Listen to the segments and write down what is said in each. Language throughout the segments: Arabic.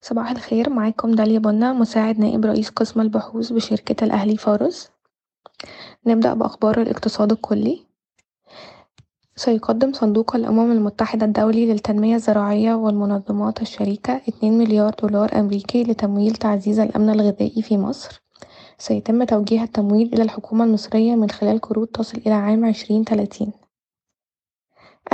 صباح الخير معاكم داليا بنا مساعد نائب رئيس قسم البحوث بشركة الأهلي فارس. نبدأ بأخبار الاقتصاد الكلي. سيقدم صندوق الأمم المتحدة الدولي للتنمية الزراعية والمنظمات الشريكة اتنين مليار دولار أمريكي لتمويل تعزيز الأمن الغذائي في مصر. سيتم توجيه التمويل إلى الحكومة المصرية من خلال قروض تصل إلى عام عشرين تلاتين.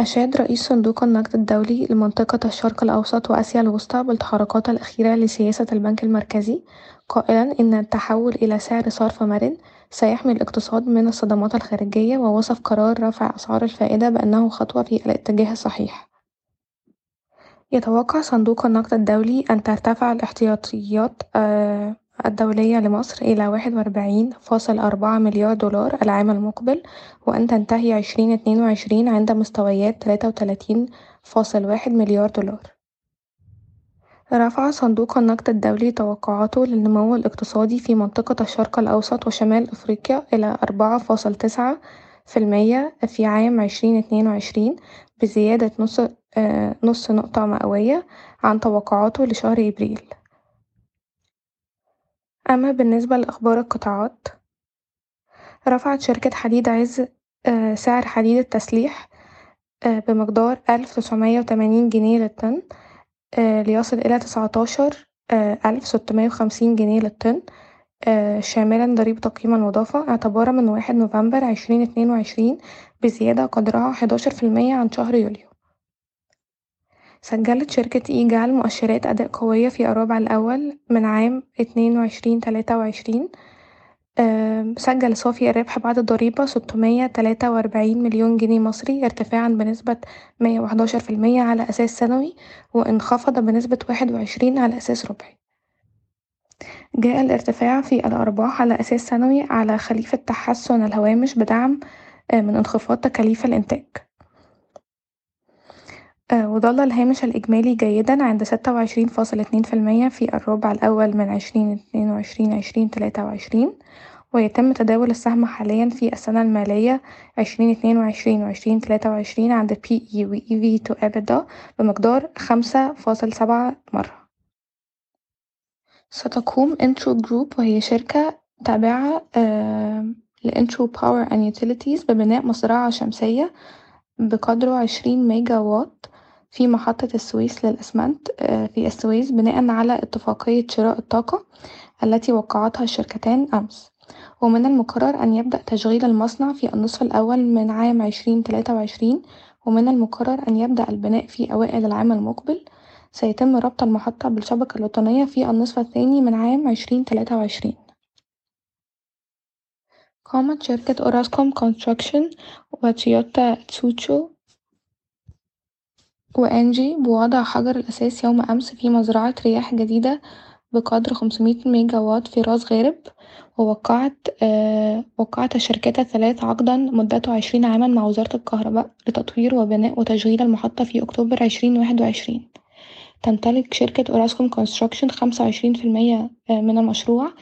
أشاد رئيس صندوق النقد الدولي لمنطقة الشرق الأوسط وآسيا الوسطى بالتحركات الأخيرة لسياسة البنك المركزي قائلا إن التحول إلى سعر صرف مرن سيحمي الاقتصاد من الصدمات الخارجية ووصف قرار رفع أسعار الفائدة بأنه خطوة في الاتجاه الصحيح. يتوقع صندوق النقد الدولي أن ترتفع الاحتياطيات الدولية لمصر إلى واحد وأربعين فاصل أربعة مليار دولار العام المقبل وأن تنتهي عشرين اتنين وعشرين عند مستويات تلاتة وتلاتين فاصل واحد مليار دولار. رفع صندوق النقد الدولي توقعاته للنمو الاقتصادي في منطقة الشرق الأوسط وشمال أفريقيا إلى أربعة فاصل تسعة في المية في عام عشرين اتنين وعشرين بزيادة نص نص نقطة مئوية عن توقعاته لشهر أبريل. أما بالنسبة لأخبار القطاعات رفعت شركة حديد عز سعر حديد التسليح بمقدار ألف تسعمية وتمانين جنيه للطن ليصل إلى تسعتاشر ألف ستمية وخمسين جنيه للطن شاملا ضريبة القيمة المضافة اعتبارا من واحد نوفمبر عشرين اتنين وعشرين بزيادة قدرها حداشر في المية عن شهر يوليو. سجلت شركة إيجال مؤشرات أداء قوية في الربع الأول من عام اتنين وعشرين تلاتة وعشرين. سجل صافي الربح بعد الضريبة ستمية تلاتة وأربعين مليون جنيه مصري ارتفاعا بنسبة مية وحداشر في المية على أساس سنوي وانخفض بنسبة واحد وعشرين على أساس ربعي جاء الارتفاع في الأرباح على أساس سنوي على خليفة تحسن الهوامش بدعم من انخفاض تكاليف الإنتاج. وظل الهامش الإجمالي جيدا عند ستة وعشرين فاصل اتنين في المية في الربع الأول من عشرين اتنين وعشرين عشرين تلاتة وعشرين ويتم تداول السهم حاليا في السنة المالية عشرين اتنين وعشرين وعشرين تلاتة وعشرين عند EV to EBITDA بمقدار خمسة فاصل سبعة مرة. ستقوم Intro Group وهي شركة تابعة ل Intro Power and Utilities ببناء مزرعة شمسية بقدره عشرين ميجا واط في محطة السويس للأسمنت في السويس بناءا على اتفاقية شراء الطاقة التي وقعتها الشركتان أمس. ومن المقرر أن يبدأ تشغيل المصنع في النصف الأول من عام عشرين تلاتة وعشرين ومن المقرر أن يبدأ البناء في أوائل العام المقبل. سيتم ربط المحطة بالشبكة الوطنية في النصف الثاني من عام عشرين تلاتة وعشرين. قامت شركة أوراسكوم Construction وتويوتا تسوتشو وأنجي بوضع حجر الأساس يوم أمس في مزرعة رياح جديدة بقدر خمسمية ميجا واط في راس غارب ووقعت وقعت الشركات الثلاث عقدا مدته عشرين عاما مع وزارة الكهرباء لتطوير وبناء وتشغيل المحطة في أكتوبر عشرين واحد وعشرين. تمتلك شركة أوراسكوم Construction خمسة وعشرين في المية من المشروع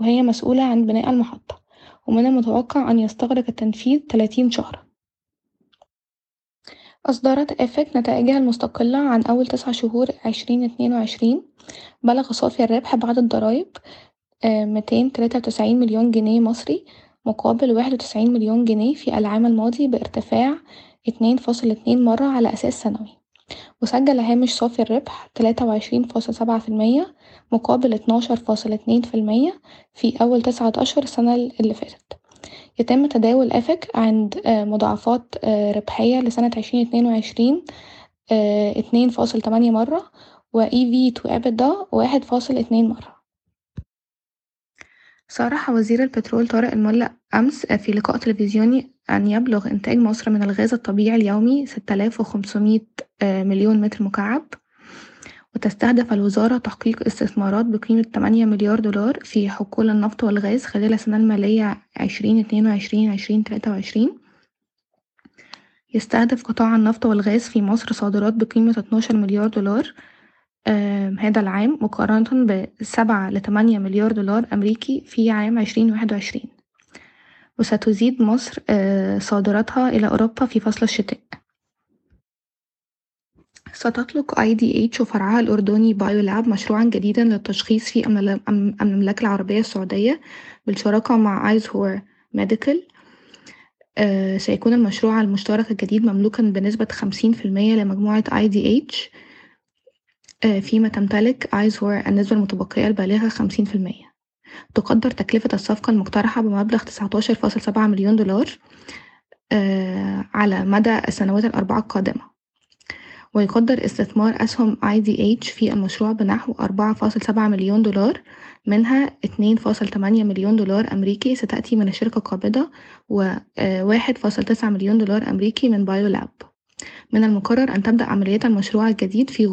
وهي مسؤولة عن بناء المحطة ومن المتوقع أن يستغرق التنفيذ تلاتين شهرا. أصدرت EFIC نتائجها المستقلة عن أول تسع شهور عشرين اتنين وعشرين. بلغ صافي الربح بعد الضرايب ميتين تلاتة وتسعين مليون جنيه مصري مقابل واحد وتسعين مليون جنيه في العام الماضي بارتفاع اتنين فاصل اتنين مرة على أساس سنوي. وسجل هامش صافي الربح تلاتة وعشرين فاصل سبعة في المية مقابل اتناشر فاصل اتنين في المية في أول تسعة أشهر السنة اللي فاتت. يتم تداول إيفك عند مضاعفات ربحية لسنة عشرين اتنين وعشرين اتنين فاصل تمانية مرة و في تو إبدا واحد فاصل اتنين مرة. صرح وزير البترول طارق الملا أمس في لقاء تلفزيوني أن يبلغ إنتاج مصر من الغاز الطبيعي اليومي ستة آلاف وخمسمية مليون متر مكعب. وتستهدف الوزارة تحقيق استثمارات بقيمة تمانية مليار دولار في حقول النفط والغاز خلال السنة المالية عشرين اتنين وعشرين عشرين تلاتة وعشرين. يستهدف قطاع النفط والغاز في مصر صادرات بقيمة اتناشر مليار دولار هذا العام مقارنة بسبعة لتمانية مليار دولار أمريكي في عام عشرين واحد وعشرين. وستزيد مصر صادراتها إلى أوروبا في فصل الشتاء. ستطلق IDH وفرعها الأردني بايولاب مشروعًا جديدًا للتشخيص في المملكة العربية السعودية بالشراكة مع ايزهور Medical سيكون المشروع المشترك الجديد مملوكًا بنسبة خمسين في المية لمجموعة IDH فيما تمتلك ايزهور النسبة المتبقية البالغة خمسين في المية. تقدر تكلفة الصفقة المقترحة بمبلغ تسعتاشر فاصل سبعة مليون دولار على مدى السنوات الأربعة القادمة. ويقدر استثمار أسهم IDH في المشروع بنحو أربعة فاصل سبعة مليون دولار منها اتنين فاصل تمانية مليون دولار أمريكي ستأتي من الشركة القابضة وواحد فاصل تسعة مليون دولار أمريكي من بايولاب من المقرر أن تبدأ عمليات المشروع الجديد في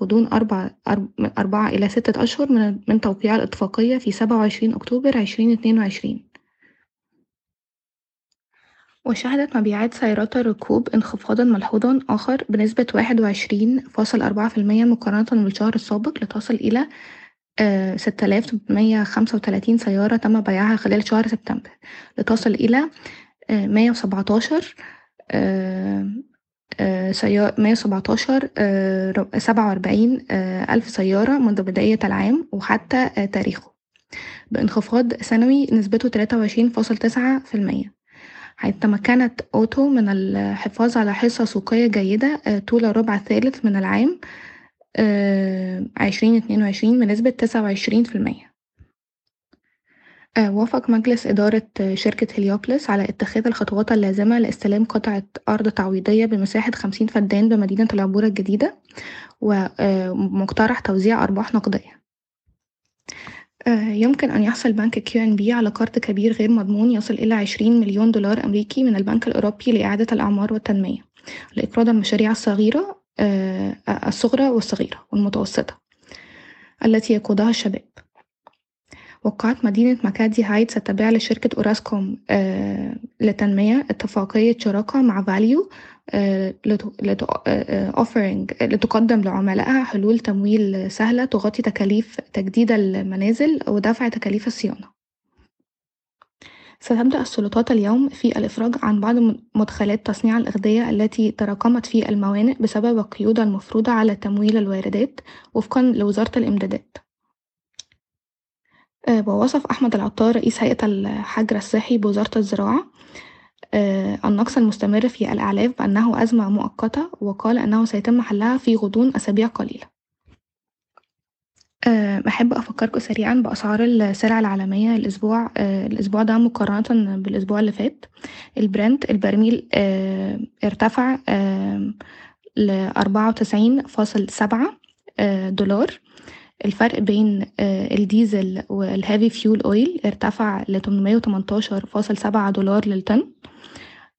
غضون أربع أربعة إلى ستة أشهر من توقيع الاتفاقية في سبعة وعشرين أكتوبر عشرين اتنين وعشرين. وشهدت مبيعات سيارات الركوب انخفاضًا ملحوظًا آخر بنسبة واحد وعشرين فاصل أربعة في المية مقارنة بالشهر السابق لتصل إلى ستة آلاف تمنمية خمسة وتلاتين سيارة تم بيعها خلال شهر سبتمبر لتصل إلى مية وسبعتاشر سيا مية وسبعتاشر سبعة وأربعين ألف سيارة منذ بداية العام وحتى تاريخه بانخفاض سنوي نسبته تلاتة وعشرين فاصل تسعة في المية. تمكنت أوتو من الحفاظ على حصة سوقية جيدة طول الربع الثالث من العام عشرين اتنين وعشرين بنسبة تسعة وعشرين في المية. وافق مجلس إدارة شركة هليوبوليس على اتخاذ الخطوات اللازمة لاستلام قطعة أرض تعويضية بمساحة خمسين فدان بمدينة العبور الجديدة ومقترح توزيع أرباح نقدية. يمكن أن يحصل بنك QNB على قرض كبير غير مضمون يصل إلى عشرين مليون دولار أمريكي من البنك الأوروبي لإعادة الأعمار والتنمية لإقراض المشاريع الصغيرة الصغرى والصغيرة والمتوسطة التي يقودها الشباب. وقعت مدينة مكادي Heights التابعة لشركة أوراسكوم للتنمية اتفاقية شراكة مع فاليو لتقدم لعملائها حلول تمويل سهلة تغطي تكاليف تجديد المنازل ودفع تكاليف الصيانة. ستبدأ السلطات اليوم في الإفراج عن بعض مدخلات تصنيع الأغذية التي تراكمت في الموانئ بسبب القيود المفروضة على تمويل الواردات وفقًا لوزارة الإمدادات. ووصف أحمد العطار رئيس هيئة الحجر الصحي بوزارة الزراعة النقص المستمر في الأعلاف بأنه أزمة مؤقتة وقال أنه سيتم حلها في غضون أسابيع قليلة. بحب أفكركوا سريعًا بأسعار السلع العالمية الأسبوع الأسبوع ده مقارنة بالأسبوع اللي فات. البرنت البرميل ارتفع لأربعة وتسعين فاصل سبعة دولار. الفرق بين الديزل وال heavy fuel oil ارتفع فاصل سبعة دولار للطن.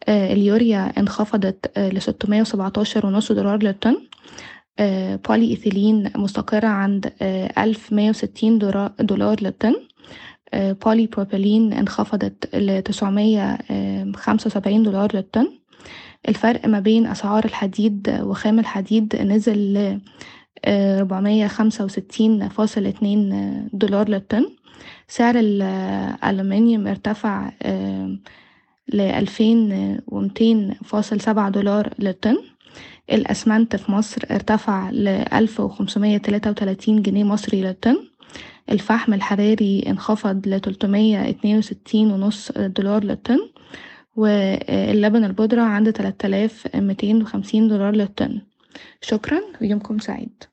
اليوريا انخفضت لستمية وسبعتاشر ونص دولار للطن. بولي إيثيلين مستقرة عند ألف مية وستين دولار للطن. بولي بروبيلين انخفضت خمسة وسبعين دولار للطن. الفرق ما بين أسعار الحديد وخام الحديد نزل ل ربعمية خمسة وستين فاصل اتنين دولار للطن. سعر الألومنيوم ارتفع لألفين ومتين فاصل سبعة دولار للطن. الأسمنت في مصر ارتفع تلاتة وتلاتين جنيه مصري للطن. الفحم الحراري انخفض وستين ونص دولار للطن. واللبن البودرة عند تلات آلاف ميتين وخمسين دولار للطن. شكرا ويومكم سعيد.